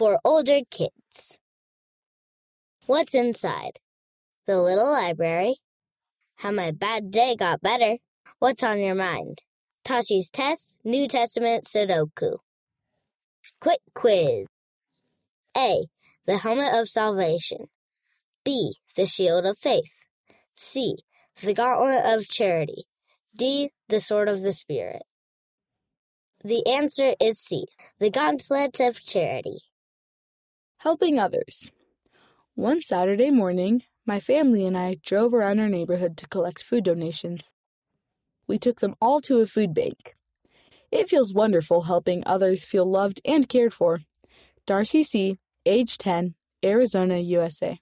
for older kids. What's inside? The little library. How my bad day got better. What's on your mind? Tashi's test, New Testament Sudoku. Quick quiz. A. The helmet of salvation. B. The shield of faith. C. The gauntlet of charity. D. The sword of the Spirit. The answer is C. The gauntlet of charity. Helping others. One Saturday morning, my family and I drove around our neighborhood to collect food donations. We took them all to a food bank. It feels wonderful helping others feel loved and cared for. Darcy C., age 10, Arizona, USA.